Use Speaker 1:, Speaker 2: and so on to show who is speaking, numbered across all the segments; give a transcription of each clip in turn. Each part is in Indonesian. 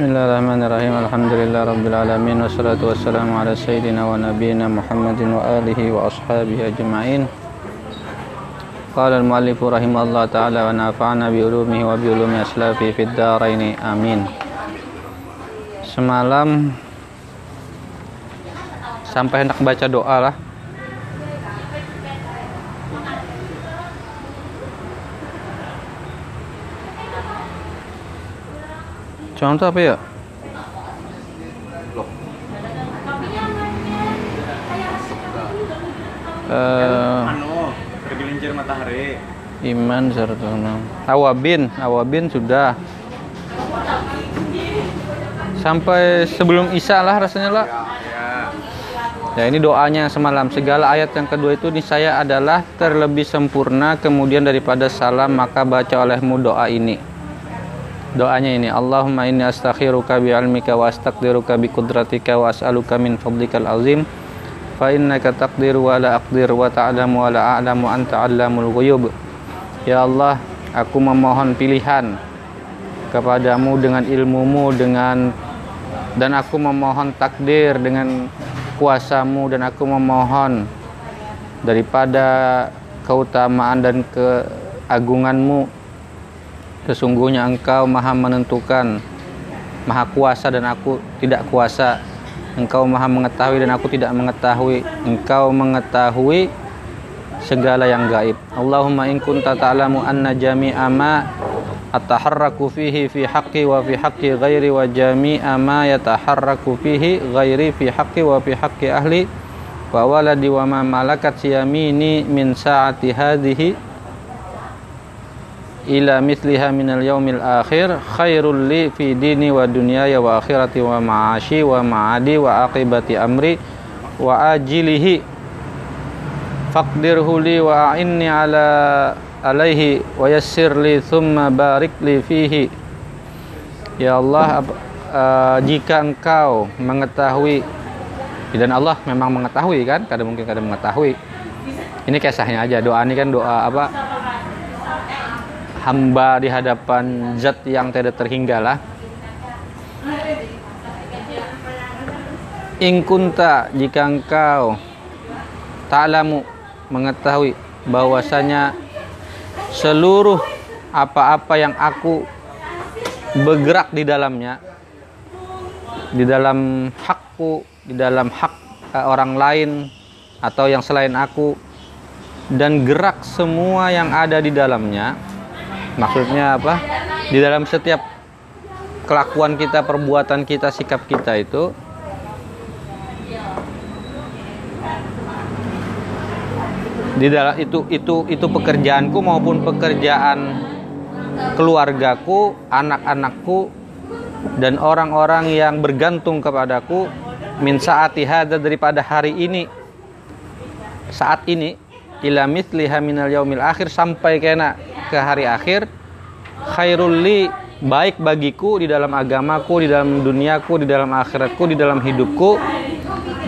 Speaker 1: Bismillahirrahmanirrahim. Alhamdulillah rabbil alamin wassalatu wassalamu ala sayyidina wa nabiyyina Muhammadin wa alihi wa ashabihi ajma'in. Qala al-muallif rahimahullah taala wa bi ulumihi wa bi ulumi aslafi fid. Amin. Semalam sampai hendak baca doa lah. Contoh apa ya? Eh,
Speaker 2: anu tergelincir matahari
Speaker 1: Iman Sartono. Awabin, Awabin sudah. Sampai sebelum Isya lah rasanya lah.
Speaker 2: ya
Speaker 1: Ya ini doanya semalam. Segala ayat yang kedua itu di saya adalah terlebih sempurna kemudian daripada salam maka baca olehmu doa ini. Doanya ini Allahumma inni astakhiruka bi ilmika wa astaqdiruka bi qudratika wa as'aluka min fadlikal azim fa innaka taqdiru wa la aqdir wa ta'lamu wa la a'lamu anta 'allamul ghuyub. Ya Allah, aku memohon pilihan kepadamu dengan ilmumu dengan dan aku memohon takdir dengan kuasamu dan aku memohon daripada keutamaan dan keagunganmu sesungguhnya engkau maha menentukan maha kuasa dan aku tidak kuasa. Engkau maha mengetahui dan aku tidak mengetahui. Engkau mengetahui segala yang gaib. Allahumma in kunta ta'lamu anna jami'a ma ataharraku fihi fi haqqi wa fi haqqi ghairi wa jami'a ma yataharraku fihi ghairi fi haqqi wa fi haqqi ahli wa waladi wa ma malakat siyamini min sa'ati hadhihi ila misliha minal yaumil akhir khairul li fi dini wa dunyaya wa akhirati wa ma'ashi wa ma'adi wa aqibati amri wa ajilihi. Faqdirhu li wa a'inni ala alaihi wa yassir li thumma barik li fihi. Ya Allah uh, jika engkau mengetahui dan Allah memang mengetahui kan? Kadang mungkin kadang mengetahui. Ini kisahnya aja doa ini kan doa apa hamba di hadapan zat yang tidak terhingga lah In kunta jika engkau ta'lamu mengetahui bahwasanya seluruh apa-apa yang aku bergerak di dalamnya di dalam hakku di dalam hak eh, orang lain atau yang selain aku dan gerak semua yang ada di dalamnya maksudnya apa? Di dalam setiap kelakuan kita perbuatan kita sikap kita itu di dalam itu itu itu pekerjaanku maupun pekerjaan keluargaku anak-anakku dan orang-orang yang bergantung kepadaku min saati hada daripada hari ini saat ini ila mithliha minal yaumil akhir sampai kena ke hari akhir khairul li baik bagiku di dalam agamaku di dalam duniaku di dalam akhiratku di dalam hidupku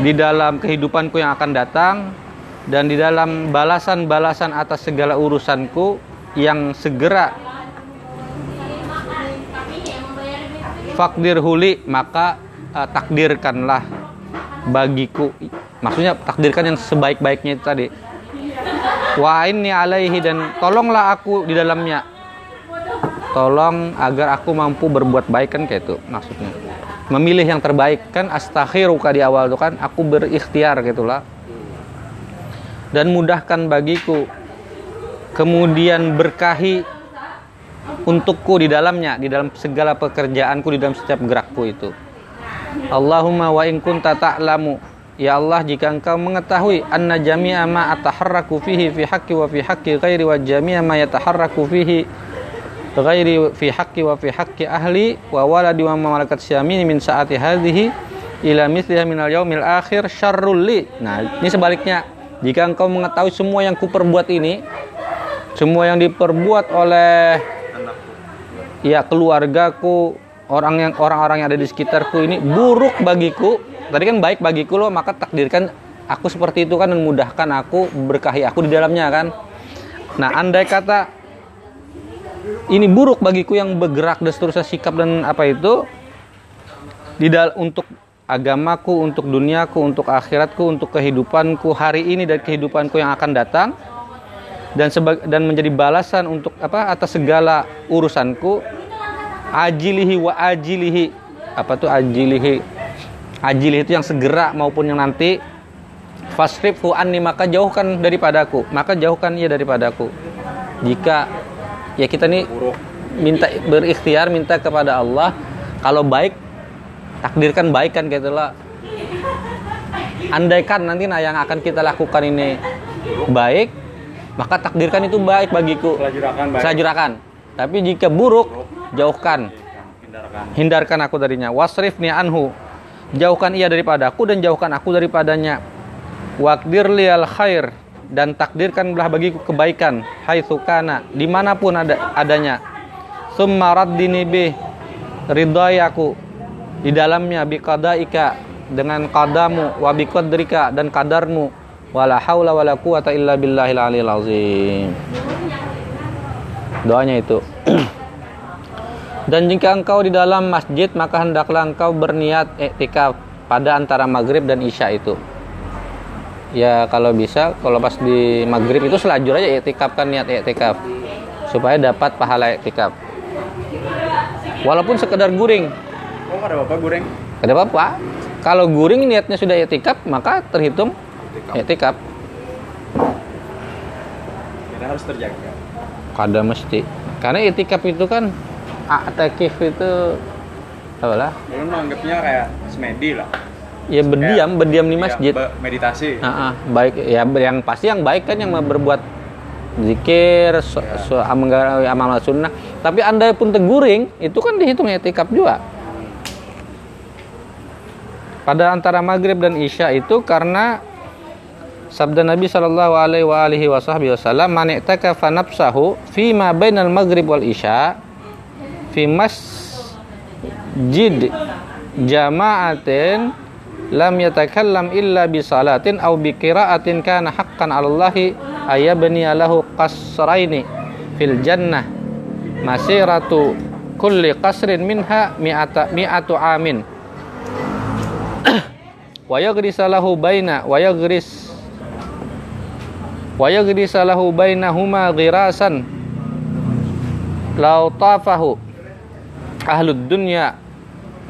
Speaker 1: di dalam kehidupanku yang akan datang dan di dalam balasan-balasan atas segala urusanku yang segera fakdir huli maka eh, takdirkanlah bagiku. Maksudnya takdirkan yang sebaik-baiknya itu tadi wa inni alaihi dan tolonglah aku di dalamnya. Tolong agar aku mampu berbuat baik kan kayak itu maksudnya. Memilih yang terbaik kan astakhiruka di awal itu kan aku berikhtiar gitulah dan mudahkan bagiku kemudian berkahi untukku di dalamnya di dalam segala pekerjaanku di dalam setiap gerakku itu. Allahumma wa in kunta ta'lamu ya Allah jika engkau mengetahui anna jami'a ma ataharraku fihi fi haqqi wa fi haqqi ghairi wa jami'a ma yataharraku fihi ghairi fi haqqi wa fi haqqi ahli wa waladi wa ma malakat syamini min saati hadhihi ila mithliha minal yaumil akhir syarrul li. Nah ini sebaliknya. Jika engkau mengetahui semua yang kuperbuat ini semua yang diperbuat oleh ya keluargaku orang yang orang-orang yang ada di sekitarku ini buruk bagiku tadi kan baik bagiku loh maka takdirkan aku seperti itu kan dan mudahkan aku berkahi aku di dalamnya kan. Nah andai kata ini buruk bagiku yang bergerak dan seterusnya sikap dan apa itu di untuk agamaku, untuk duniaku, untuk akhiratku, untuk kehidupanku hari ini dan kehidupanku yang akan datang dan dan menjadi balasan untuk apa atas segala urusanku ajilihi wa ajilihi. Apa tuh ajilihi ajilihi itu yang segera maupun yang nanti fasrifhu anni maka jauhkan daripadaku. Maka jauhkan ia daripadaku. Jika ya kita nih minta berikhtiar minta kepada Allah kalau baik takdirkan baik kan gitu lah. Andaikan nanti nah yang akan kita lakukan ini baik maka takdirkan itu baik bagiku.
Speaker 2: Baik.
Speaker 1: Saya jurakan tapi jika buruk jauhkan.
Speaker 2: Hindarkan.
Speaker 1: Hindarkan aku darinya. Wasrifni anhu jauhkan ia daripadaku dan jauhkan aku daripadanya. Wakdir liyal khair dan takdirkanlah bagiku kebaikan haitsu kana di mana pun ada adanya. Summa raddini bih ridayaku di dalamnya biqadaika dengan qadamu wa biqadrika dan kadarmu wala haula wala quwata illa billahil aliyil azim. Doanya itu dan jika engkau di dalam masjid maka hendaklah engkau berniat iktikaf pada antara maghrib dan isya itu. Ya kalau bisa kalau pas di maghrib itu selajur aja iktikaf kan niat iktikaf supaya dapat pahala iktikaf walaupun sekedar guring.
Speaker 2: Oh ada bapak goreng
Speaker 1: ada apa kalau guring niatnya sudah iktikaf maka terhitung iktikaf
Speaker 2: kita harus terjaga.
Speaker 1: Kada mesti. Karena iktikaf itu kan aktif itu apa lah
Speaker 2: belum menganggapnya kayak semedi lah.
Speaker 1: Ya berdiam berdiam di
Speaker 2: Iya,
Speaker 1: masjid.
Speaker 2: meditasi.
Speaker 1: Ah, ah, baik ya yang pasti yang baik kan yang berbuat zikir su, su, amal, amal sunnah. Tapi anda pun teguring itu kan dihitung etikap juga. Pada antara maghrib dan isya itu karena sabda Nabi Shallallahu Alaihi Wasallam man i'takafa nafsahu fi ma bainal maghrib wal isya fi masjid jama'atin lam yatakallam illa bi salatin aw bi qira'atin kana haqqan 'ala Allahi ayabni lahu qasraini fil jannah masiratu kulli qasrin minha mi'ata mi'atu amin. Wa yagrisa lahu baina wa yagris wa yagrisa lahu bainahuma ghirasan lau tafahu ahlud dunya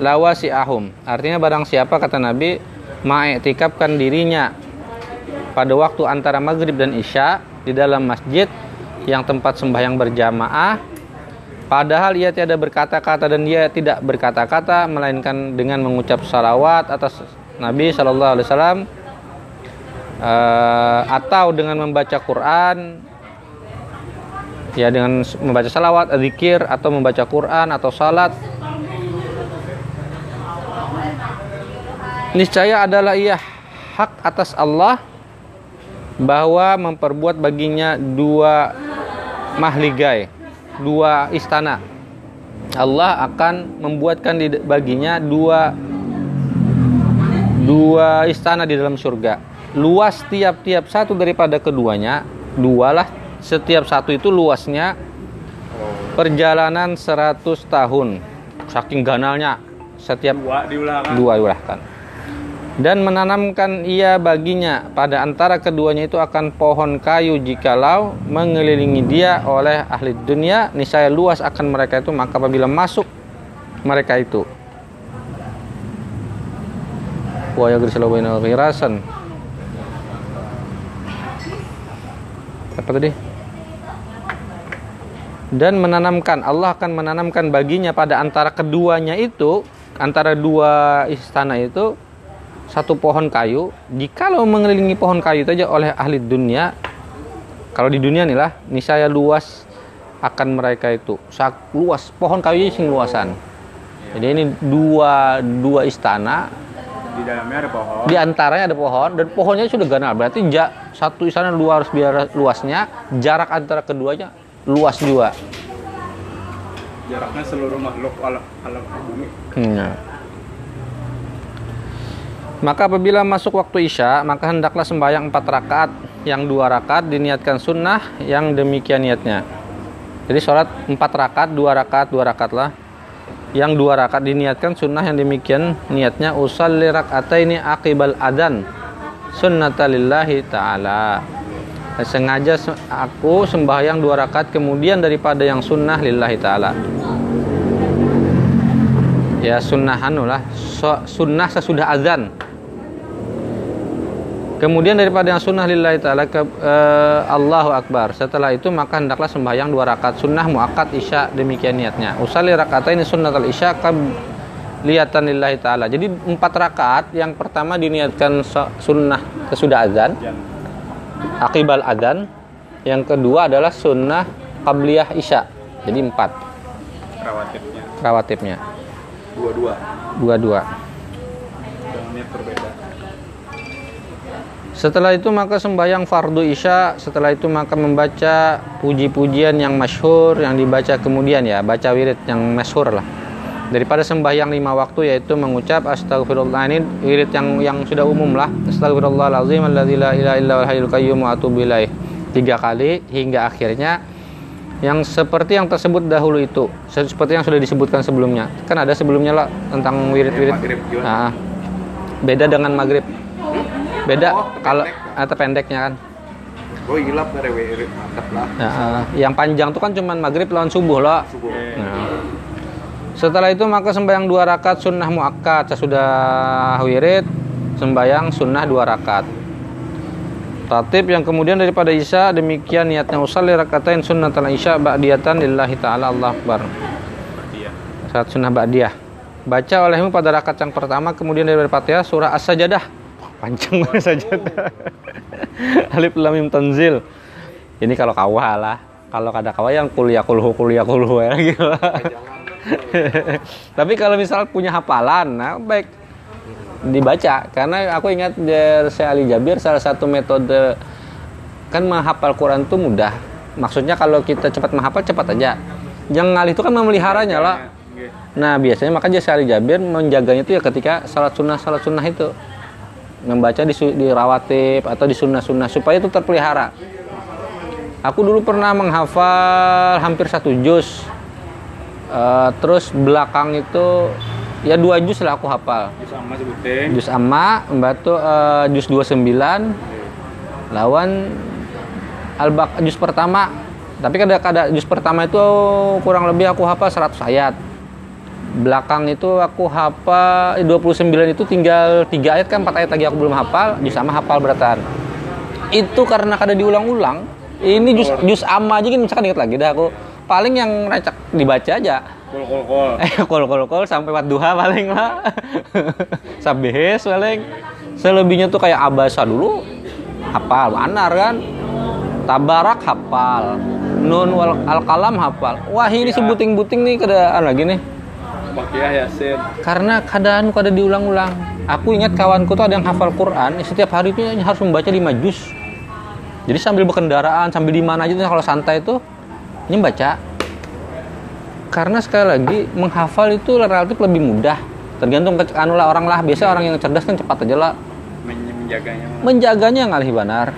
Speaker 1: lawasi'ahum. Artinya barang siapa kata Nabi mengiktikafkan dirinya pada waktu antara maghrib dan isya di dalam masjid yang tempat sembahyang berjamaah padahal ia tiada berkata-kata dan dia tidak berkata-kata melainkan dengan mengucap salawat atas Nabi Shallallahu Alaihi Wasallam eh, atau dengan membaca Quran ya dengan membaca salawat, zikir atau membaca Quran atau salat niscaya adalah ia hak atas Allah bahwa memperbuat baginya dua mahligai, dua istana. Allah akan membuatkan baginya dua dua istana di dalam surga. Luas tiap-tiap satu daripada keduanya, dua lah. Setiap satu itu luasnya perjalanan 100 tahun. Saking ganalnya setiap
Speaker 2: dua diulang
Speaker 1: dua diulahkan dan menanamkan ia baginya. Pada antara keduanya itu akan pohon kayu. Jikalau mengelilingi dia oleh ahli dunia niscaya luas akan mereka itu. Maka apabila masuk mereka itu. Wa yagrisalu bainal ghirasan. Apa tadi dan menanamkan Allah akan menanamkan baginya pada antara keduanya itu antara dua istana itu satu pohon kayu. Jikalau mengelilingi pohon kayu itu aja oleh ahli dunia kalau di dunia nih lah niscaya luas akan mereka itu. Sak luas pohon kayu sing luasan. Jadi ini dua dua istana.
Speaker 2: Di dalamnya ada pohon.
Speaker 1: Di antaranya ada pohon dan pohonnya sudah ganal. Berarti ja, satu istana luas biar luasnya jarak antara keduanya luas juga
Speaker 2: jaraknya seluruh makhluk alam alam bumi
Speaker 1: Nah. Maka apabila masuk waktu isya, maka hendaklah sembahyang empat rakaat. Yang dua rakaat diniatkan sunnah, yang demikian niatnya. Jadi sholat empat rakaat, dua rakaat, dua rakaat lah. yang dua rakaat diniatkan sunnah yang demikian niatnya usalli ini akibal adan sunnatalillahi ta'ala sengaja se- aku sembahyang dua rakaat kemudian daripada yang sunnah lillahi ta'ala. Ya sunnah anu lah. So- sunnah sesudah azan. Kemudian daripada yang sunnah lillahi ta'ala ke eh, Allahu Akbar. Setelah itu maka hendaklah sembahyang dua rakaat. Sunnah muakkad isya demikian niatnya. Usalli ini sunnatul isya liyatan lillahi ta'ala. Jadi empat rakaat. Yang pertama diniatkan sunnah sesudah azan.
Speaker 2: Jan.
Speaker 1: Akibal adzan yang kedua adalah sunnah qabliyah isya. Jadi empat.
Speaker 2: Rawatibnya
Speaker 1: rawatibnya
Speaker 2: dua-dua.
Speaker 1: dua-dua.
Speaker 2: Berbeda.
Speaker 1: setelah itu maka sembahyang fardu isya. Setelah itu maka membaca puji-pujian yang masyhur yang dibaca kemudian ya. Baca wirid yang masyhur lah daripada sembahyang lima waktu yaitu mengucap astagfirullah ini wirid yang yang sudah umum lah. Astagfirullahalazim alladzi la ilaha illa huwal hayyul qayyum wa atubu ilaih. Tiga kali hingga akhirnya yang seperti yang tersebut dahulu itu se- seperti yang sudah disebutkan sebelumnya. Kan ada sebelumnya lah tentang wirid-wirid? Nah, beda dengan maghrib. Beda
Speaker 2: Oh,
Speaker 1: kalau atau pendeknya kan.
Speaker 2: Oh hilap dari wirid mantap lah.
Speaker 1: Nah, yang panjang tuh kan cuman maghrib lawan subuh loh
Speaker 2: Subuh.
Speaker 1: Nah. Setelah itu maka sembahyang dua rakaat sunnah muakkad sesudah wirid sembahyang sunnah dua rakaat. Tatib yang kemudian daripada isya demikian niatnya usalli rakaatain sunnatal isya ba'diyatan lillahi taala Allah akbar. Saat sunnah ba'diyah. Baca olehmu pada rakaat yang pertama kemudian dari Fatihah surah As-Sajadah. Panjang banget sajadah. Alif lam mim tanzil. Ini kalau kawah lah. Kalau kada kawah yang kuliah kulhu kuliah kulhu ya gitu. Tapi kalau misal punya hafalan, nah baik dibaca karena aku ingat dari Syekh Ali Jabir salah satu metode kan menghafal Quran itu mudah. Maksudnya kalau kita cepat menghafal cepat aja. Yang ngalih itu kan memeliharanya lah. Nah biasanya makanya Syekh Ali Jabir menjaganya itu ya ketika salat sunnah salat sunnah itu membaca di, di rawatib atau di sunnah sunnah supaya itu terpelihara. Aku dulu pernah menghafal hampir satu juz. Eh, terus belakang itu ya dua juz lah aku hafal.
Speaker 2: Sama sebutin.
Speaker 1: Juz amma, batu eh, juz 29 lawan al juz pertama. Tapi kada kada juz pertama itu kurang lebih aku hafal 100 ayat. Belakang itu aku hafal eh, 29 itu tinggal 3 ayat kan 4 ayat lagi aku belum hafal, juz amma hafal beratan. Itu karena kada diulang-ulang. Ini juz juz amma aja kan misalkan ingat lagi dah aku. Paling yang racak dibaca aja.
Speaker 2: Kol kol kol.
Speaker 1: Eh, kol kol kol sampai wadduha paling lah. Sabes paling. Selebihnya tuh kayak abasa dulu. Hafal, anar kan. Tabarak hafal. Nun wal al kalam hafal. Wah, ini sebuting-buting nih keadaan lagi nih.
Speaker 2: Bakiah Yasin.
Speaker 1: Karena keadaan kada diulang-ulang. Aku ingat kawanku tuh ada yang hafal Quran, setiap hari itu harus membaca 5 juz. Jadi sambil berkendaraan, sambil di mana aja tuh kalau santai itu ini baca. Karena sekali lagi menghafal itu relatif lebih mudah. Tergantung ke anu lah orang lah. Biasa orang yang cerdas kan cepat aja lah.
Speaker 2: Men- menjaganya.
Speaker 1: Menjaganya yang alih benar.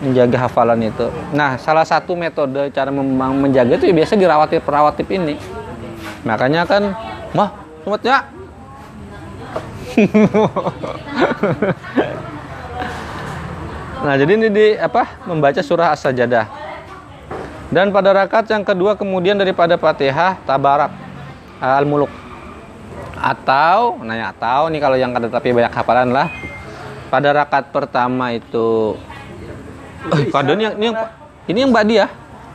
Speaker 1: Menjaga hafalan itu. Nah, salah satu metode cara menjaga itu ya biasa dirawatip perawatip ini. Makanya kan, mah, sumetnya. nah, jadi ini di apa? Membaca surah As-Sajadah. Dan pada rakaat yang kedua kemudian daripada Fatihah tabarak al-muluk. Atau nanya atau nih kalau yang kada tapi banyak hafalan lah. Pada rakaat pertama itu Eh, ini yang ini yang ini yang Mbak dia.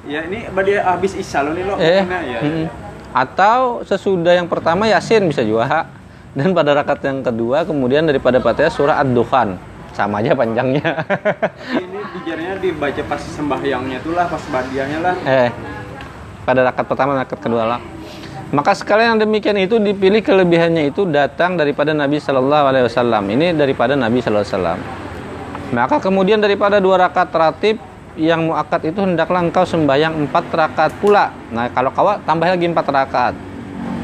Speaker 2: Ya ini dia habis isya lo nih lo.
Speaker 1: Eh.
Speaker 2: Nah, ya.
Speaker 1: mm-mm. Atau sesudah yang pertama Yasin bisa juga. Dan pada rakaat yang kedua kemudian daripada Fatihah surah Ad-Dukhan. Sama aja panjangnya.
Speaker 2: Ini dijarnya dibaca pas sembahyangnya tuh lah, pas badiahnya lah.
Speaker 1: eh pada rakaat pertama rakaat kedua lah. Maka sekalian yang demikian itu dipilih kelebihannya itu datang daripada Nabi Shallallahu Alaihi Wasallam. Ini daripada Nabi Shallallahu Alaihi Wasallam. Maka kemudian daripada dua rakaat ratib yang muakat itu hendaklah engkau sembahyang empat rakaat pula. Nah kalau kau tambah lagi empat rakaat.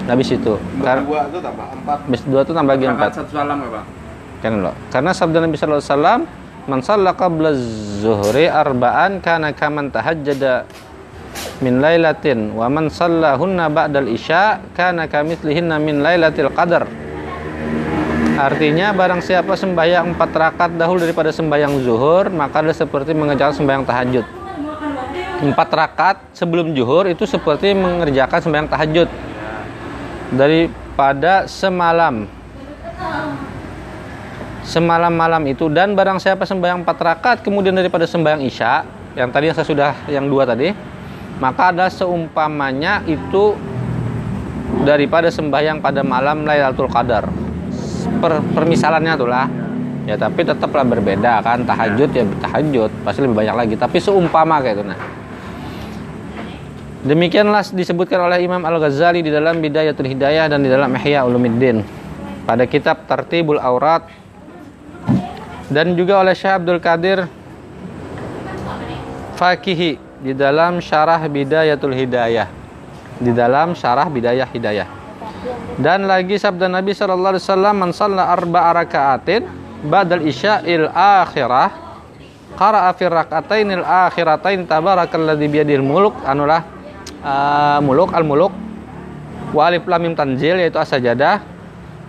Speaker 1: Habis itu. Kar-
Speaker 2: Dua tuh tambah empat.
Speaker 1: Dua itu tambah lagi empat.
Speaker 2: satu salam ya bang.
Speaker 1: Kan lo. Karena sabda Nabi Shallallahu Alaihi Wasallam, "Man shalla qabla zuhri arba'an kana kaman tahajjada min lailatin wa man sallahunna ba'dal isya kana kamitslihinna min lailatil qadar Artinya barang siapa sembahyang empat rakaat dahulu daripada sembahyang zuhur maka adalah seperti mengerjakan sembahyang tahajud. Empat rakaat sebelum zuhur itu seperti mengerjakan sembahyang tahajud daripada semalam semalam malam itu. Dan barang siapa sembahyang empat rakaat kemudian daripada sembahyang isya yang tadi yang saya sudah yang dua tadi maka ada seumpamanya itu daripada sembahyang pada malam Lailatul Qadar. Per, permisalannya tuh lah. Ya tapi tetaplah berbeda kan. Tahajud ya tahajud pasti lebih banyak lagi. Tapi seumpama kayak itu nah. Demikianlah disebutkan oleh Imam Al Ghazali di dalam Bidayatul Hidayah dan di dalam Ihya Ulumuddin. Pada kitab Tartibul Aurat dan juga oleh Syekh Abdul Qadir Fakihi di dalam Syarah Bidayatul Hidayah. Di dalam Syarah Bidayah Hidayah. Dan lagi sabda Nabi sallallahu alaihi wasallam man shalla arba'a ba'dal isya'il akhirah qara'a fi rak'atainil akhiratain tabarakalladzi biyadil muluk. Anulah uh, muluk al muluk wa alif lam mim tanzil yaitu as-sajadah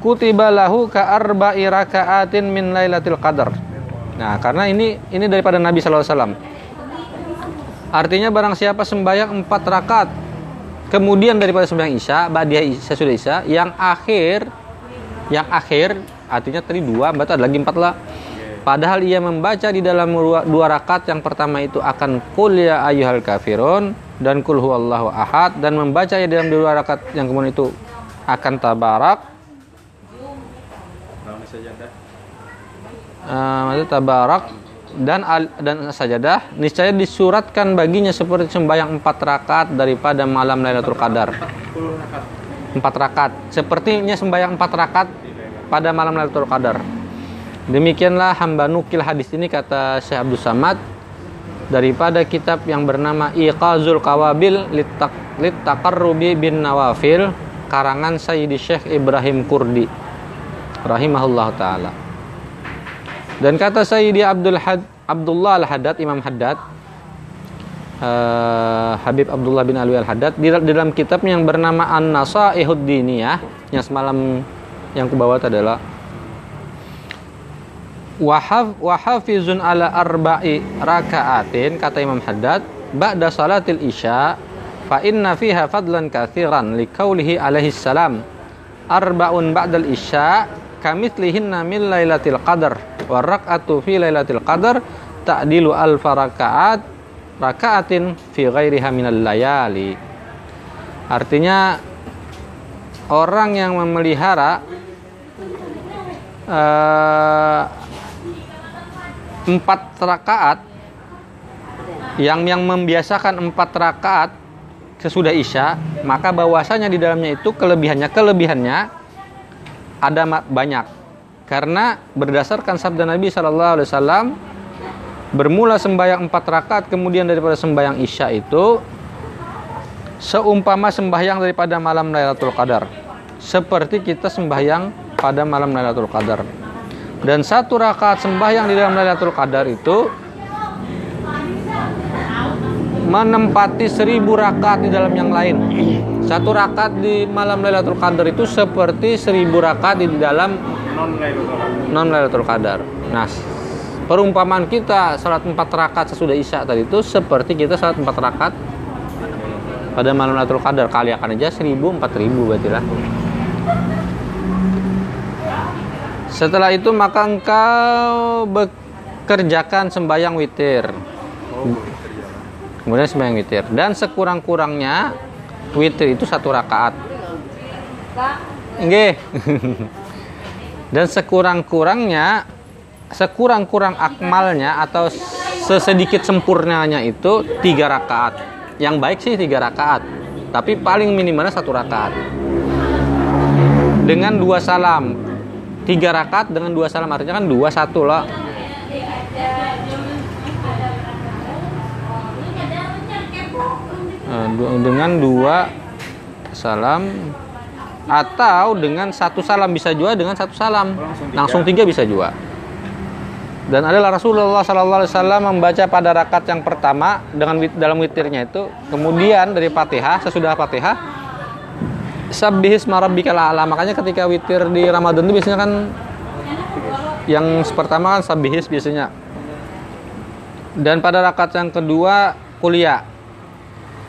Speaker 1: kutiba lahu ka arba'i raka'atin min lailatul qadar nah karena ini ini daripada Nabi sallallahu alaihi artinya barang siapa sembahyang empat rakaat Kemudian daripada sembahyang Isya, Ba'diyah Isya sudah Isya, yang akhir yang akhir artinya tadi dua, berarti ada lagi empat lah. Padahal ia membaca di dalam dua, rakaat yang pertama itu akan kul ya ayyuhal kafirun dan kul huwallahu ahad dan membaca ya dalam dua rakaat yang kemudian itu akan tabarak. Uh, tabarak dan dan sajadah niscaya disuratkan baginya seperti sembahyang empat rakaat daripada malam Lailatul Qadar. Empat rakaat, sepertinya sembahyang empat rakaat pada malam Lailatul Qadar. Demikianlah hamba nukil hadis ini kata Syekh Abdul Samad daripada kitab yang bernama Iqazul Kawabil Littaqarrubi bin Nawafil karangan Sayyidi Syekh Ibrahim Kurdi rahimahullah taala. Dan kata Sayyidi Abdul Had, Abdullah Al-Haddad, Imam Haddad, uh, Habib Abdullah bin Alwi Al-Haddad, di, di dalam kitabnya yang bernama An-Nasaihud Diniyah, yang semalam yang kubawa adalah Wahaf wahafizun ala arba'i raka'atin kata Imam Haddad ba'da salatil isya fa inna fiha fadlan kathiran liqaulihi alaihi salam arba'un ba'dal isya kamitslihinna min lailatul qadar wa rak'atu fi lailatul qadar ta'dilu alfa rakaat rakaatin fi ghairiha minal layali. Artinya orang yang memelihara uh, empat rakaat yang yang membiasakan empat rakaat sesudah isya maka bahwasanya di dalamnya itu kelebihannya kelebihannya ada banyak. Karena berdasarkan sabda Nabi Shallallahu Alaihi Wasallam bermula sembahyang empat rakaat kemudian daripada sembahyang isya itu seumpama sembahyang daripada malam Lailatul Qadar. Seperti kita sembahyang pada malam Lailatul Qadar. Dan satu rakaat sembahyang di dalam Lailatul Qadar itu menempati seribu rakaat di dalam yang lain satu rakaat di malam Lailatul Qadar itu seperti seribu rakaat di dalam non Lailatul Qadar. Nah, perumpamaan kita salat empat rakaat sesudah Isya tadi itu seperti kita salat empat rakaat pada malam Lailatul Qadar kali akan aja seribu empat ribu berarti lah. Setelah itu maka engkau bekerjakan sembahyang witir. Kemudian sembahyang witir dan sekurang-kurangnya witir itu satu rakaat. Nggih. dan sekurang-kurangnya sekurang-kurang akmalnya atau sesedikit sempurnanya itu tiga rakaat yang baik sih tiga rakaat tapi paling minimalnya satu rakaat dengan dua salam tiga rakaat dengan dua salam artinya kan dua satu lah dengan dua salam atau dengan satu salam bisa juga dengan satu salam langsung, langsung tiga bisa juga Dan adalah Rasulullah Sallallahu Alaihi Wasallam membaca pada rakaat yang pertama dengan dalam witirnya itu, kemudian dari Fatihah sesudah Fatihah Sabbihis marabbikal a'la. Makanya ketika witir di Ramadan itu biasanya kan yang pertama kan sabbihis biasanya. Dan pada rakaat yang kedua kuliah.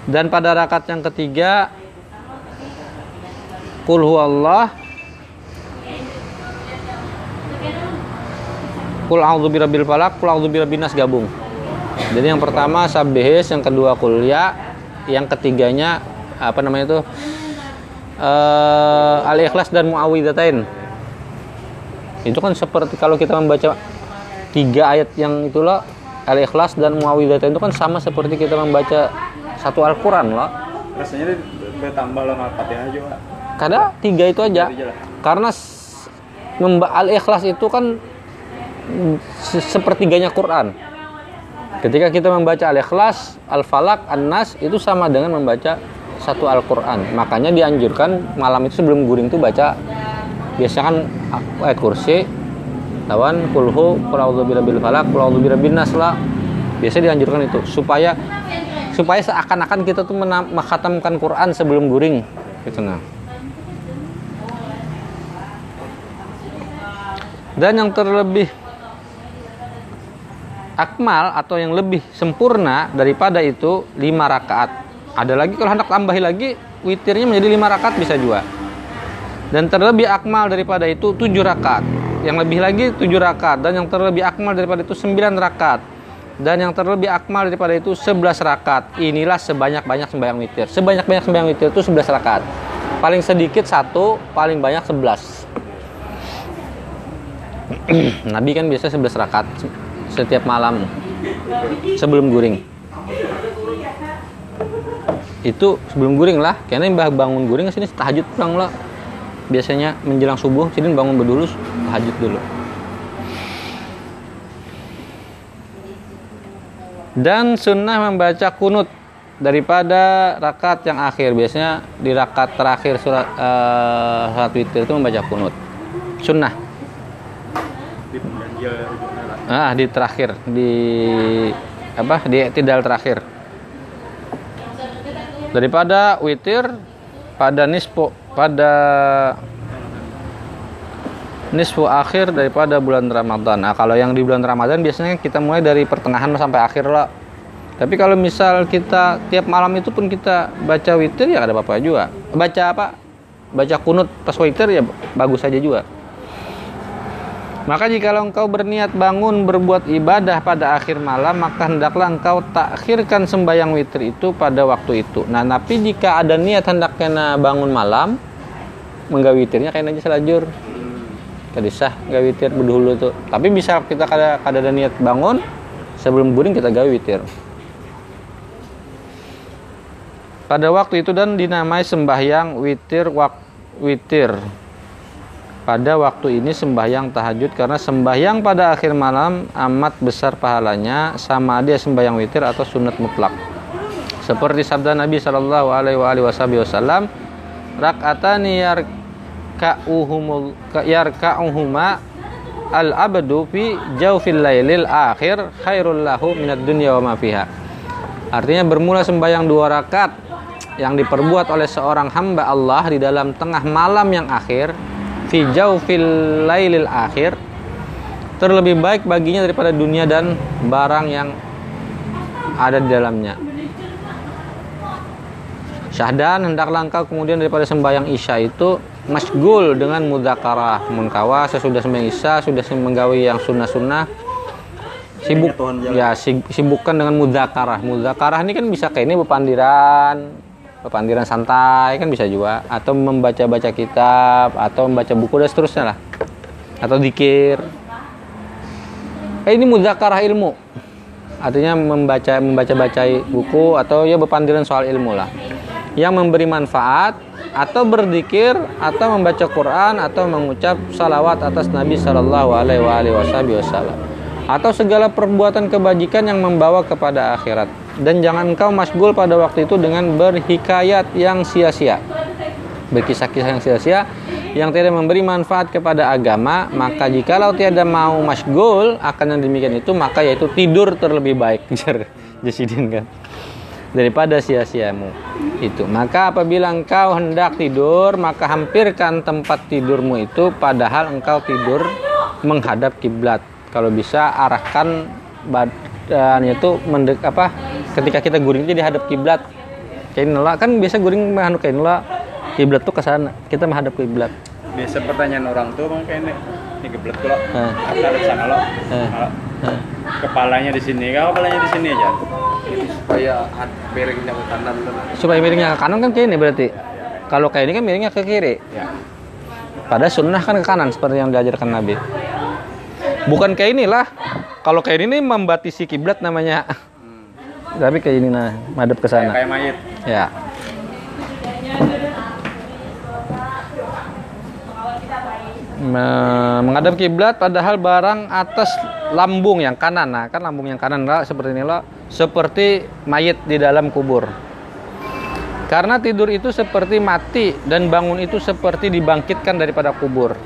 Speaker 1: Dan pada rakaat yang ketiga Qul huwallah Qul a'udzu birabbil falaq, qul a'udzu birabbin nas gabung. Jadi yang pertama sabbihis, yang kedua kuliah, yang ketiganya apa namanya itu? Eh, Al-Ikhlas dan Muawwidzatain. Itu kan seperti kalau kita membaca tiga ayat yang itu loh Al-Ikhlas dan Muawwidzatain itu kan sama seperti kita membaca satu Al-Qur'an loh.
Speaker 2: rasanya bertambah lah Al-Fatihah juga
Speaker 1: Karena tiga itu aja. Karena Al-Ikhlas itu kan se- sepertiganya Quran. Ketika kita membaca Al-Ikhlas, Al-Falaq, An-Nas itu sama dengan membaca satu Al-Qur'an. Makanya dianjurkan malam itu sebelum guring itu baca biasanya kan ayat kursi lawan kulhu qul a'udzu birabbil falaq qul a'udzu birabbin nas lah. Biasanya dianjurkan itu supaya supaya seakan-akan kita tuh menghatamkan Quran sebelum guring gitu nah. Dan yang terlebih akmal atau yang lebih sempurna daripada itu lima rakaat. Ada lagi kalau hendak tambahi lagi witirnya menjadi lima rakaat bisa juga. Dan terlebih akmal daripada itu tujuh rakaat. Yang lebih lagi tujuh rakaat dan yang terlebih akmal daripada itu sembilan rakaat. Dan yang terlebih akmal daripada itu 11 rakaat. Inilah sebanyak-banyak sembahyang witir. Sebanyak-banyak sembahyang witir itu 11 rakaat. Paling sedikit satu, paling banyak 11. Nabi kan biasa 11 rakaat setiap malam sebelum guring. Itu sebelum guring lah. Karena mbah bangun guring sini tahajud pulang lah. Biasanya menjelang subuh, jadi bangun berdulu tahajud dulu. Dan sunnah membaca kunut daripada rakaat yang akhir. Biasanya di rakaat terakhir surat eh, salat witir itu membaca kunut. Sunnah. Ah, di terakhir di apa? Di tidal terakhir. Daripada witir pada nisfu pada nisfu akhir daripada bulan Ramadan. Nah, kalau yang di bulan Ramadan biasanya kita mulai dari pertengahan sampai akhir lah. Tapi kalau misal kita tiap malam itu pun kita baca witir ya ada apa-apa juga. Baca apa? Baca kunut pas witir ya bagus saja juga. Maka jikalau engkau berniat bangun berbuat ibadah pada akhir malam, maka hendaklah engkau takhirkan sembahyang witir itu pada waktu itu. Nah, tapi jika ada niat hendak kena bangun malam, menggawe witirnya kayak aja selajur. Kadisah gawe witir berdahulu tuh. Tapi bisa kita kada kada ada niat bangun sebelum guring kita gawe witir. Pada waktu itu dan dinamai sembahyang witir wak witir pada waktu ini sembahyang tahajud karena sembahyang pada akhir malam amat besar pahalanya sama dia sembahyang witir atau sunat mutlak. Seperti sabda Nabi Shallallahu Alaihi Wasallam, yarka'uhumul yarka'uhuma al abdu fi jawfil lailil akhir khairul lahu minad dunya wa ma fiha. Artinya bermula sembahyang dua rakaat yang diperbuat oleh seorang hamba Allah di dalam tengah malam yang akhir fi jawfil lailil akhir terlebih baik baginya daripada dunia dan barang yang ada di dalamnya. Syahdan hendaklah engkau kemudian daripada sembahyang isya itu masgul dengan mudzakarah munkawa sesudah isya sudah menggawi yang sunnah-sunnah. Sibuk ya si- sibukkan dengan mudzakarah. Mudzakarah ini kan bisa kayak ini bepandiran bepandiran santai kan bisa juga. Atau membaca-baca kitab atau membaca buku dan seterusnya lah. Atau dikir. Eh ini mudzakarah ilmu. Artinya membaca membaca baca buku atau ya bepandiran soal ilmu lah. Yang memberi manfaat atau berzikir atau membaca Quran atau mengucap salawat atas Nabi Shallallahu Alaihi Wasallam atau segala perbuatan kebajikan yang membawa kepada akhirat dan jangan engkau masgul pada waktu itu dengan berhikayat yang sia-sia berkisah-kisah yang sia-sia yang tidak memberi manfaat kepada agama, maka jikalau tiada mau masgul akan yang demikian itu, maka yaitu tidur terlebih baik. Jasidin kan. Daripada sia-siamu itu. Maka apabila engkau hendak tidur, maka hampirkan tempat tidurmu itu padahal engkau tidur menghadap kiblat. Kalau bisa arahkan badannya itu mendek apa ketika kita guring itu dihadap kiblat. Kayak kan biasa guring menghadap kayak nolak kiblat tuh ke sana. Kita menghadap kiblat.
Speaker 2: Biasa pertanyaan orang tuh bang kayak ini, geblet lo,
Speaker 1: Nah.
Speaker 2: ada sana lo,
Speaker 1: Eh.
Speaker 2: Kepalanya di sini, kalau kepalanya di sini aja.
Speaker 3: Ini supaya hat- miringnya ke kanan kan.
Speaker 1: Supaya miringnya ke kanan kan kayak ini berarti. Kalau kayak ini kan miringnya ke kiri.
Speaker 2: Ya.
Speaker 1: Padahal sunnah kan ke kanan seperti yang diajarkan Nabi. Bukan kayak inilah. Kalau kayak ini membatisi kiblat namanya. Tapi kayak ini nah, madep ke
Speaker 2: Kayak,
Speaker 1: sana.
Speaker 2: kayak mayit.
Speaker 1: Ya. Menghadap kiblat padahal barang atas lambung yang kanan. Nah, kan lambung yang kanan lah seperti ini loh, seperti mayit di dalam kubur. Karena tidur itu seperti mati dan bangun itu seperti dibangkitkan daripada kubur.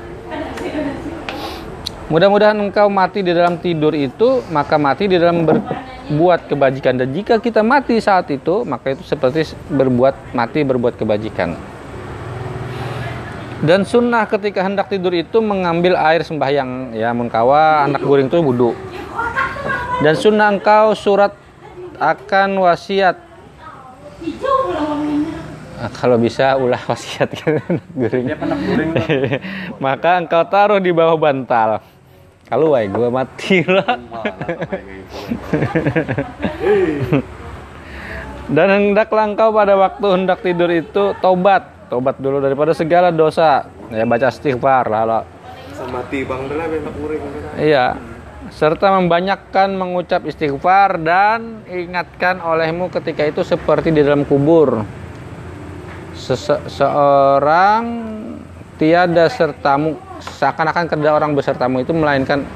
Speaker 1: Mudah-mudahan engkau mati di dalam tidur itu, maka mati di dalam berbuat kebajikan. Dan jika kita mati saat itu, maka itu seperti berbuat mati berbuat kebajikan. Dan sunnah ketika hendak tidur itu mengambil air sembahyang ya mengkawa anak guring itu wudhu. Dan sunnah engkau surat akan wasiat. Ah, kalau bisa ulah wasiat kan anak guring. Maka engkau taruh di bawah bantal. Kalau wae gua mati lah. Dan hendaklah engkau pada waktu hendak tidur itu tobat, tobat dulu daripada segala dosa. Ya baca istighfar lah.
Speaker 3: Sama mati bang dela enak muring.
Speaker 1: Iya. Serta membanyakkan mengucap istighfar dan ingatkan olehmu ketika itu seperti di dalam kubur. Sese- seorang tiada sertamu seakan-akan kada orang besertamu itu melainkan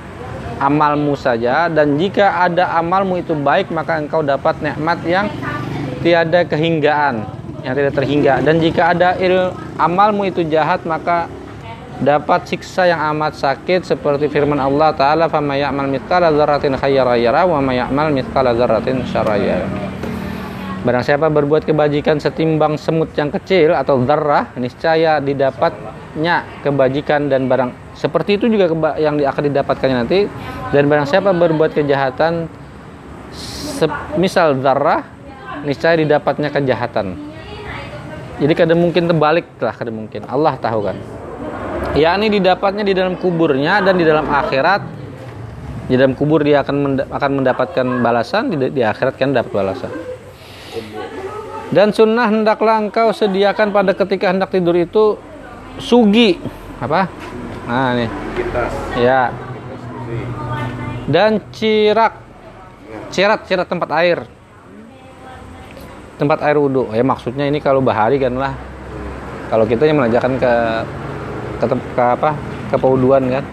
Speaker 1: amalmu saja dan jika ada amalmu itu baik maka engkau dapat nikmat yang tiada kehinggaan yang tidak terhingga dan jika ada il amalmu itu jahat maka dapat siksa yang amat sakit seperti firman Allah taala fama ya'mal mithqala dzarratin yara wa may ya'mal mithqala dzarratin Barang siapa berbuat kebajikan setimbang semut yang kecil atau zarrah, niscaya didapatnya kebajikan dan barang seperti itu juga yang akan didapatkannya nanti. Dan barang siapa berbuat kejahatan misal zarrah, niscaya didapatnya kejahatan. Jadi kadang mungkin terbalik lah, kadang mungkin. Allah tahu kan. yakni didapatnya di dalam kuburnya dan di dalam akhirat. Di dalam kubur dia akan menda- akan mendapatkan balasan di, di akhirat kan dapat balasan. Dan sunnah hendaklah engkau sediakan pada ketika hendak tidur itu sugi. Apa? Nah nih ya. Dan cirak. Cirat cirat tempat air tempat air wudhu. Ya maksudnya ini kalau bahari kan lah. Kalau kita yang menanjakan ke ke, ke apa? Ke pewuduan kan.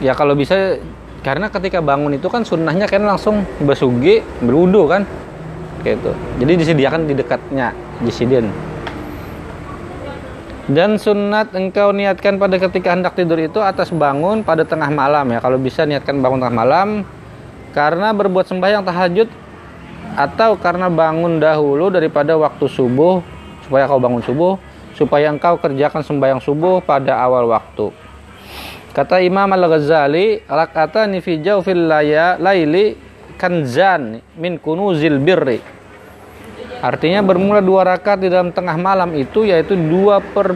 Speaker 1: Ya kalau bisa karena ketika bangun itu kan sunnahnya kan langsung bersugi berwudu kan. Kayak itu jadi disediakan di dekatnya disediakan dan sunat engkau niatkan pada ketika hendak tidur itu atas bangun pada tengah malam ya. Kalau bisa niatkan bangun tengah malam karena berbuat sembahyang tahajud atau karena bangun dahulu daripada waktu subuh supaya kau bangun subuh supaya engkau kerjakan sembahyang subuh pada awal waktu. Kata Imam Al-Ghazali, rakatani fi laya laili kanzan min kunuzil birri. Artinya bermula dua rakaat di dalam tengah malam itu yaitu dua per,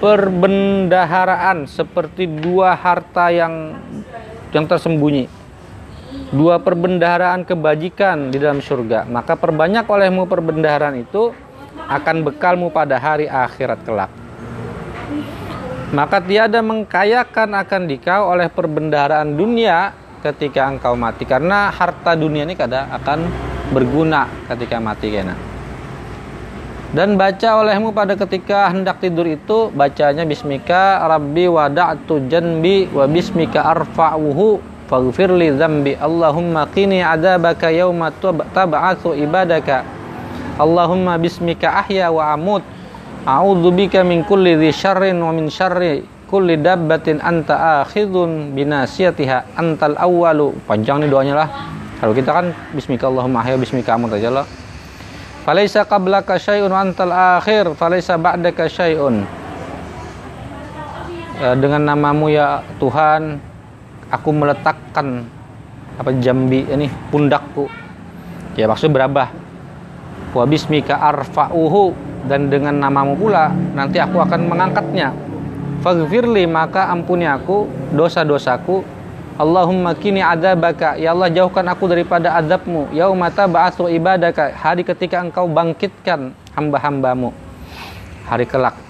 Speaker 1: perbendaharaan seperti dua harta yang yang tersembunyi. Dua perbendaharaan kebajikan di dalam surga. Maka perbanyak olehmu perbendaharaan itu akan bekalmu pada hari akhirat kelak. Maka tiada mengkayakan akan dikau oleh perbendaharaan dunia ketika engkau mati karena harta dunia ini kadang akan berguna ketika mati kena. Dan baca olehmu pada ketika hendak tidur itu bacanya bismika rabbi wada'tu janbi wa bismika arfa'uhu faghfir li dzambi. Allahumma qini adzabaka yauma tab- tab'atsu ibadaka. Allahumma bismika ahya wa amut. A'udzubika min kulli dhi syarrin wa min syarri kulli dabbatin anta akhidun binasiyatiha. Antal awwalu. Panjang nih doanya lah. Kalau kita kan bismika Allahumma ahya bismika amut aja lah. Falaisa qablaka syai'un wa antal akhir. Falaisa ba'daka syai'un. Ya, dengan namamu ya Tuhan aku meletakkan apa jambi ini pundakku ya maksudnya berabah. Wa bismika arfa'uhu dan dengan namamu pula nanti aku akan mengangkatnya. Faghfirli maka ampuni aku dosa-dosaku. Allahumma kini adabaka. Ya Allah jauhkan aku daripada adabmu. Yaumata ba'atsu ibadaka. Hari ketika engkau bangkitkan hamba-hambamu. Hari kelak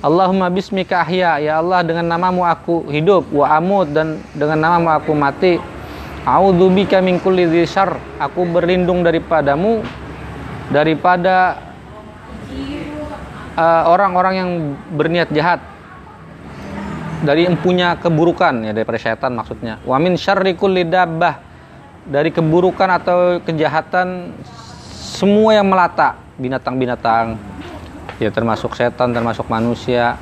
Speaker 1: Allahumma bismika ahya ya Allah dengan namamu aku hidup wa amut dan dengan namamu aku mati. A'udzubika min kulli syarr. Aku berlindung daripadamu daripada uh, orang-orang yang berniat jahat. Dari empunya keburukan ya daripada syaitan maksudnya. Wa min syarri kulli dabbah. Dari keburukan atau kejahatan semua yang melata. Binatang-binatang ya termasuk setan termasuk manusia.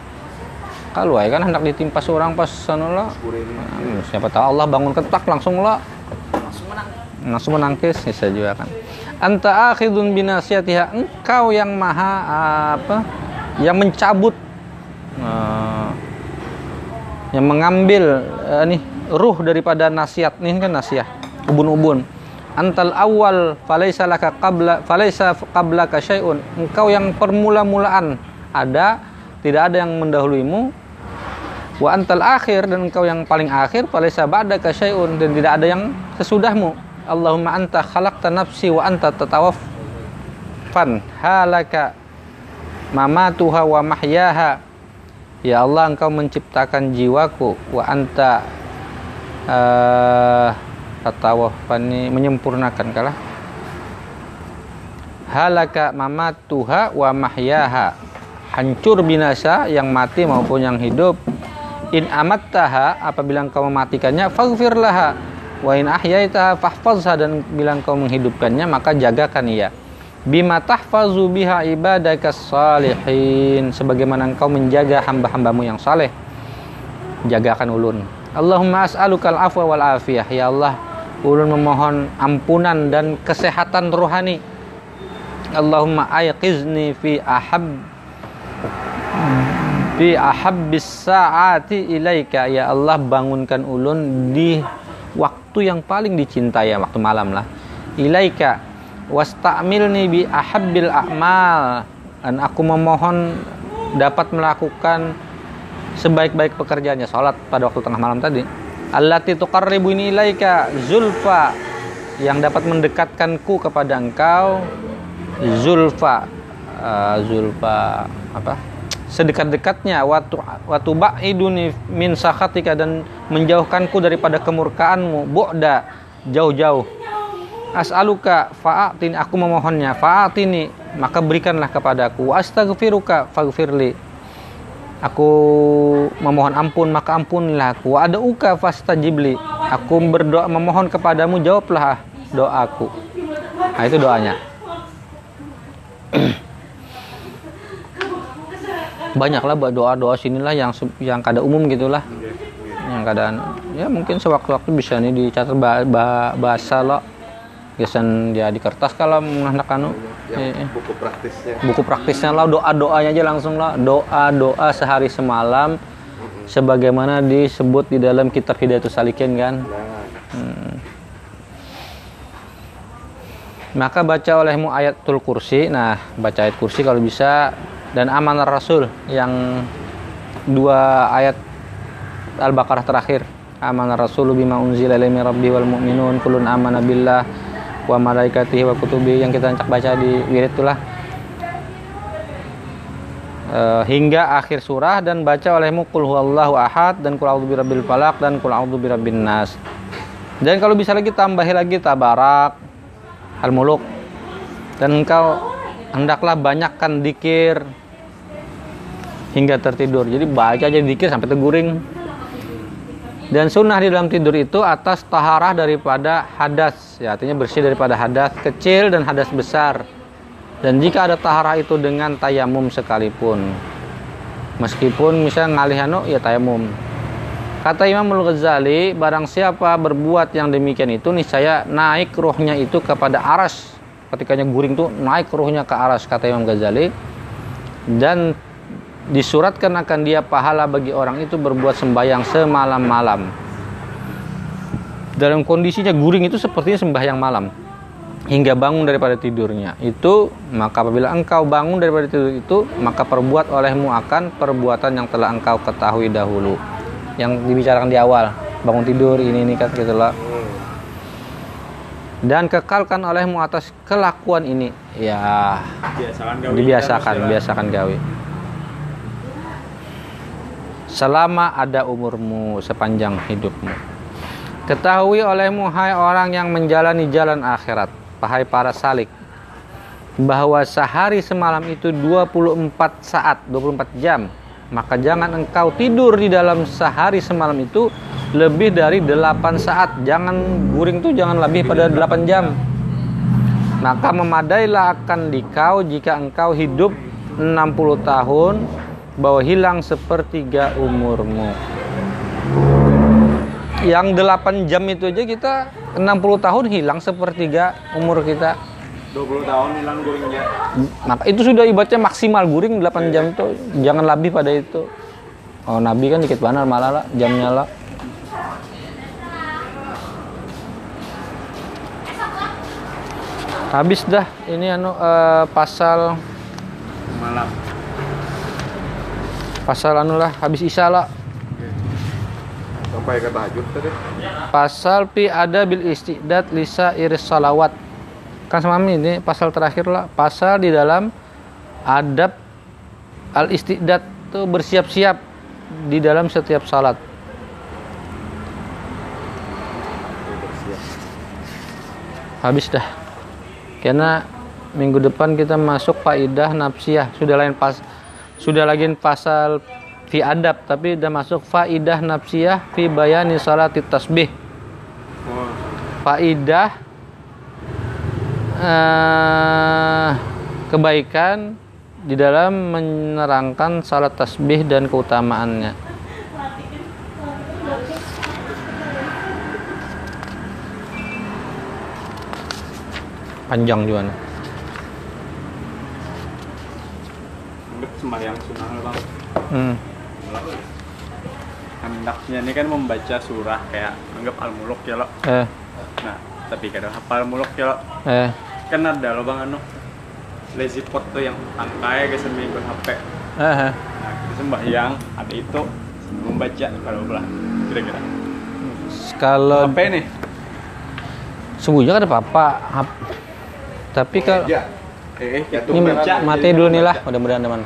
Speaker 1: Kalau ya kan hendak ditimpa seorang pas sanola hmm, siapa tahu Allah bangun ketak langsung lah. Langsung menangkis bisa juga kan. Anta akhidun binasiyatiha engkau yang maha apa yang mencabut uh, yang mengambil uh, nih ruh daripada nasihat nih kan nasihat ubun-ubun antal awal falaisa laka qabla falaisa qablaka syai'un. Engkau yang permula-mulaan. Ada tidak ada yang mendahuluimu. Wa antal akhir dan engkau yang paling akhir falaisa ba'daka syai'un dan tidak ada yang sesudahmu. Allahumma anta khalaqta nafsi wa anta tatawaffan halaka mamatuha wa mahyaha. Ya Allah engkau menciptakan jiwaku. Wa anta uh, tatawafani menyempurnakan kalah. Halaka mamatuha wa mahyaha. Hancur binasa yang mati maupun yang hidup. In amattaha apabila engkau mematikannya faghfirlaha wa in ahyaitaha fahfazha dan bila engkau menghidupkannya maka jagakan ia. Bima tahfazu biha ibadaka salihin. Sebagaimana engkau menjaga hamba-hambamu yang saleh. Jagakan ulun. Allahumma as'alukal afwa wal afiyah. Ya Allah ulun memohon ampunan dan kesehatan rohani. Allahumma ayqizni fi ahab fi ahabbis saati ilaika. Ya Allah bangunkan ulun di waktu yang paling dicintai ya waktu malam lah. Ilaika wastamilni bi ahabbil a'mal. Dan aku memohon dapat melakukan sebaik-baik pekerjaannya salat pada waktu tengah malam tadi allati tuqarribuni ilaika zulfa. Yang dapat mendekatkanku kepada engkau zulfa. Uh, zulfa apa? Sedekat-dekatnya. Waktu waktu ba'iduni min sakhatika dan menjauhkanku daripada kemurkaanmu. Bu'da jauh-jauh. As'aluka fa'atin aku memohonnya. Fa'atini maka berikanlah kepadaku. Astaghfiruka faghfirli aku memohon ampun maka ampunilah aku. Ada uka fastajibli. Aku berdoa memohon kepadamu jawablah doaku. Nah itu doanya. Banyaklah buat doa-doa sinilah yang yang kada umum gitulah. Yang kadang ya mungkin sewaktu-waktu bisa nih dicatat bahasa lo. Biasan dia di kertas kalau anak anu
Speaker 3: ya, ya. buku praktisnya.
Speaker 1: Buku praktisnya lah doa doanya aja langsung lah. Doa doa sehari semalam. Sebagaimana disebut di dalam kitab Hidayatul Salikin kan? Hmm. maka baca olehmu ayatul kursi. Nah baca ayat kursi kalau bisa. Dan amanah rasul yang dua ayat al-baqarah terakhir. Amanah rasul bima unzila ilaihi rabbi wal mu'minun kulun amana billah wa malaikatihi wa kutubi yang kita baca di wirid itulah. E, hingga akhir surah dan baca olehmu kul huwallahu ahad dan kul a'udzu birabbil falaq dan kul a'udzu birabbin nas. Dan kalau bisa lagi tambahi lagi tabarak al muluk dan engkau hendaklah banyakkan dikir hingga tertidur. Jadi baca aja dikir sampai teguring dan sunnah di dalam tidur itu atas taharah daripada hadas, ya artinya bersih daripada hadas kecil dan hadas besar. Dan jika ada taharah itu dengan tayamum sekalipun. Meskipun misalnya ngalih anu ya tayamum. Kata Imam Al-Ghazali, barang siapa berbuat yang demikian itu niscaya naik ruhnya itu kepada aras. Ketikanya guring tuh naik ruhnya ke aras kata Imam Ghazali. Dan disuratkan akan dia pahala bagi orang itu berbuat sembahyang semalam-malam. Dalam kondisinya guring itu sepertinya sembahyang malam. Hingga bangun daripada tidurnya. Itu maka apabila engkau bangun daripada tidur itu maka perbuat olehmu akan perbuatan yang telah engkau ketahui dahulu. Yang dibicarakan di awal. Bangun tidur ini ini kan gitulah dan kekalkan olehmu atas kelakuan ini. Ya. Dibiasakan
Speaker 2: Kan,
Speaker 1: biasakan gawe selama ada umurmu sepanjang hidupmu ketahui olehmu hai orang yang menjalani jalan akhirat Wahai para salik bahwa sehari semalam itu 24 saat, 24 jam. Maka jangan engkau tidur di dalam sehari semalam itu lebih dari 8 saat. Jangan guring tuh jangan lebih pada 8 jam. Maka memadailah akan dikau jika engkau hidup 60 tahun bahwa hilang sepertiga umurmu. Yang 8 jam itu aja kita 60 tahun hilang sepertiga umur kita.
Speaker 2: 20 tahun hilang guringnya.
Speaker 1: Maka itu sudah ibaratnya maksimal guring 8 jam itu jangan lebih pada itu. Oh Nabi kan dikit banget malah lah jamnya lah. Habis dah ini anu eh, pasal
Speaker 2: Malam.
Speaker 1: Pasal anu lah habis isya lah.
Speaker 3: Sampai ke tahajud tadi.
Speaker 1: Pasal pi ada bil istidat lisa iris salawat. Kan sama ini pasal terakhir lah. Pasal di dalam adab al istidat tuh bersiap-siap di dalam setiap salat. Habis dah. Karena minggu depan kita masuk faidah nafsiyah. Sudah lain pas sudah lagi pasal fi adab tapi udah masuk faidah nafsiyah fi bayani salati tasbih faidah eh, kebaikan di dalam menerangkan salat tasbih dan keutamaannya panjang juga nih.
Speaker 2: anggap sembahyang sunnah lah, bang.
Speaker 1: Hmm.
Speaker 2: Hendaknya ini kan membaca surah kayak anggap al-muluk ya lo.
Speaker 1: eh
Speaker 2: Nah, tapi kadang hafal muluk ya lo.
Speaker 1: eh
Speaker 2: Kan ada lo bang anu. Lazy pot tuh yang angkai ke seminggu HP.
Speaker 1: eh, eh.
Speaker 2: Nah, kita sembahyang ada itu membaca kalau belah kira-kira.
Speaker 1: kalau
Speaker 2: HP nih.
Speaker 1: subuhnya kan ada apa tapi kalau
Speaker 2: Ya. Eh, eh,
Speaker 3: Ya,
Speaker 2: itu
Speaker 1: ini mati dulu nih lah mudah-mudahan teman